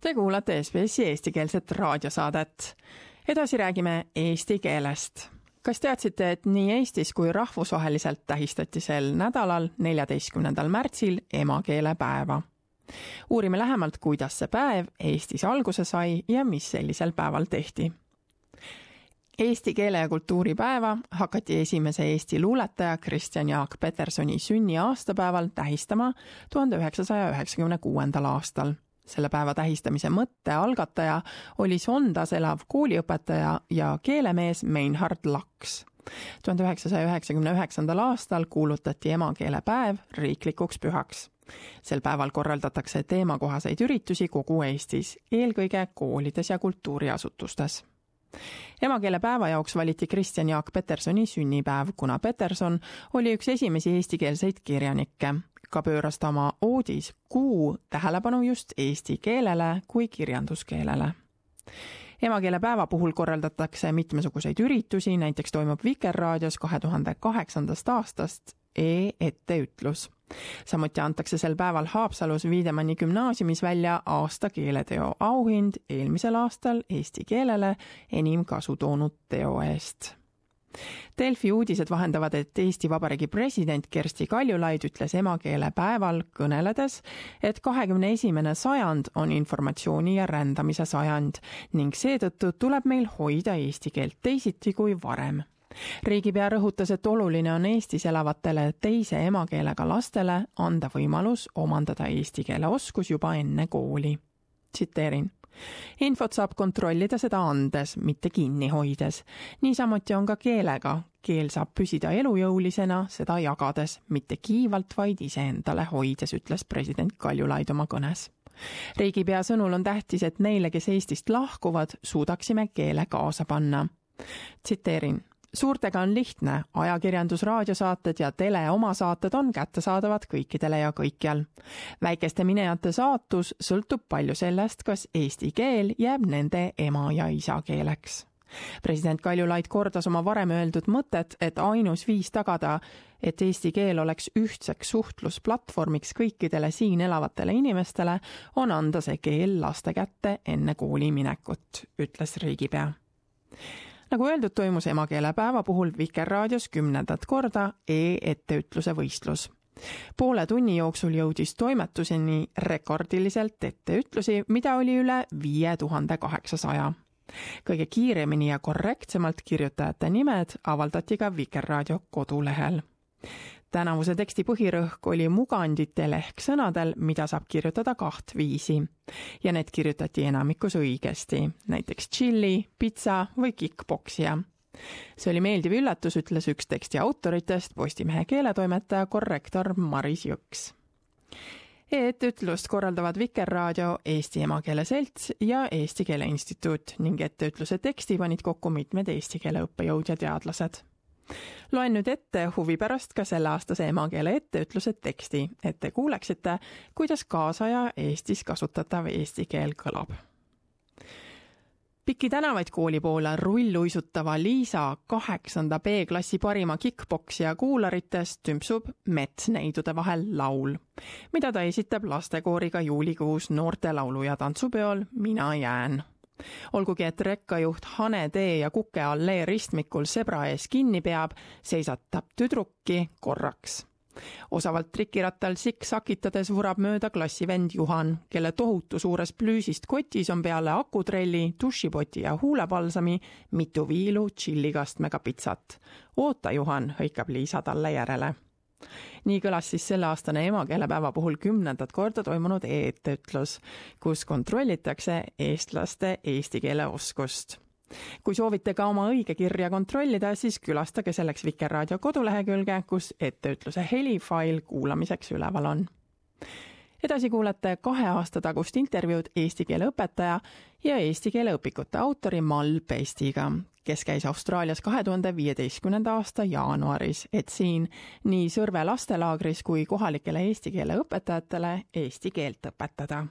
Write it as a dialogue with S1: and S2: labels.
S1: Te kuulate SBS-i eestikeelset raadiosaadet. edasi räägime eesti keelest. kas teadsite, et nii Eestis kui rahvusvaheliselt tähistati sel nädalal, neljateistkümnendal märtsil emakeelepäeva? uurime lähemalt, kuidas see päev Eestis alguse sai ja mis sellisel päeval tehti Eesti keele ja kultuuri päeva hakati esimese Eesti luuletaja Kristjan Jaak Petersoni sünni aastapäeval tähistama tuhande üheksasaja üheksakümne kuuendal aastal selle päeva tähistamise mõtte algataja oli Sondas elav kooliõpetaja ja keelemees Meinhard Laks. tuhande üheksasaja üheksakümne üheksandal aastal kuulutati emakeelepäev riiklikuks pühaks. sel päeval korraldatakse teemakohaseid üritusi kogu Eestis, eelkõige koolides ja kultuuriasutustes emakeelepäeva jaoks valiti Kristjan Jaak Petersoni sünnipäev, kuna Peterson oli üks esimesi eestikeelseid kirjanikke ka pööras ta oma oodis Kuu tähelepanu just eesti keelele kui kirjanduskeelele. emakeelepäeva puhul korraldatakse mitmesuguseid üritusi, näiteks toimub Vikerraadios kahe tuhande kaheksandast aastast e-etteütlus. samuti antakse sel päeval Haapsalus Wiedemanni gümnaasiumis välja aasta keeleteo auhind eelmisel aastal eesti keelele enim kasu toonud teo eest Delfi uudised vahendavad, et Eesti Vabariigi president Kersti Kaljulaid ütles emakeelepäeval kõneledes, et kahekümne esimene sajand on informatsiooni ja rändamise sajand ning seetõttu tuleb meil hoida eesti keelt teisiti kui varem riigipea rõhutas, et oluline on Eestis elavatele teise emakeelega lastele anda võimalus omandada eesti keele oskus juba enne kooli. tsiteerin infot saab kontrollida seda andes, mitte kinni hoides. niisamuti on ka keelega. keel saab püsida elujõulisena seda jagades, mitte kiivalt, vaid iseendale hoides, ütles president Kaljulaid oma kõnes riigipea sõnul on tähtis, et neile, kes Eestist lahkuvad, suudaksime keele kaasa panna. tsiteerin suurtega on lihtne, ajakirjandus, raadiosaated ja tele omasaated on kättesaadavad kõikidele ja kõikjal. väikeste minejate saatus sõltub palju sellest, kas eesti keel jääb nende ema- ja isakeeleks. president Kaljulaid kordas oma varem öeldud mõtet, et ainus viis tagada, et eesti keel oleks ühtseks suhtlusplatvormiks kõikidele siin elavatele inimestele, on anda see keel laste kätte enne kooli minekut, ütles riigipea nagu öeldud, toimus emakeelepäeva puhul Vikerraadios kümnendat korda e-etteütluse võistlus. poole tunni jooksul jõudis toimetuseni rekordiliselt etteütlusi, mida oli üle viie tuhande kaheksasaja. kõige kiiremini ja korrektsemalt kirjutajate nimed avaldati ka Vikerraadio kodulehel tänavuse teksti põhirõhk oli muganditele ehk sõnadel, mida saab kirjutada kahtviisi. ja need kirjutati enamikus õigesti, näiteks tšilli, pitsa või kick-poksija. see oli meeldiv üllatus, ütles üks teksti autoritest, Postimehe keeletoimetaja, korrektor Maris Jõks e-etteütlust korraldavad Vikerraadio, Eesti Emakeele Selts ja Eesti Keele Instituut ning etteütluse teksti panid kokku mitmed eesti keele õppejõud ja teadlased loen nüüd ette huvi pärast ka selleaastase emakeele etteütluse teksti, et te kuuleksite, kuidas kaasaja Eestis kasutatav eesti keel kõlab. pikki tänavaid kooli poole rulluisutava Liisa kaheksanda B-klassi parima kick-poksija kuularites tümpsub metsneidude vahel laul, mida ta esitab lastekooriga juulikuus noorte laulu- ja tantsupeol Mina jään olgugi et rekkajuht Hane tee ja Kuke allee ristmikul sebra ees kinni peab, seisatab tüdrukki korraks. osavalt trikirattal sikk-sakitades vurab mööda klassivend Juhan, kelle tohutu suurest plüüsist kotis on peale akutrelli, dušipoti ja huulepalsami mitu viilu tšillikastmega pitsat. oota, Juhan, hõikab Liisa talle järele nii kõlas siis selleaastane emakeelepäeva puhul kümnendat korda toimunud e-etteütlus, kus kontrollitakse eestlaste eesti keele oskust kui soovite ka oma õigekirja kontrollida, siis külastage selleks Vikerraadio kodulehekülge, kus etteütluse helifail kuulamiseks üleval on. Edasi kuulete kahe aasta tagust intervjuud eesti keele õpetaja ja eesti keele õpikute autori Mall Pestiga, kes käis Austraalias kahe tuhande viieteistkümnenda aasta jaanuaris, et siin nii Sõrve lastelaagris kui kohalikele eesti keele õpetajatele eesti keelt õpetada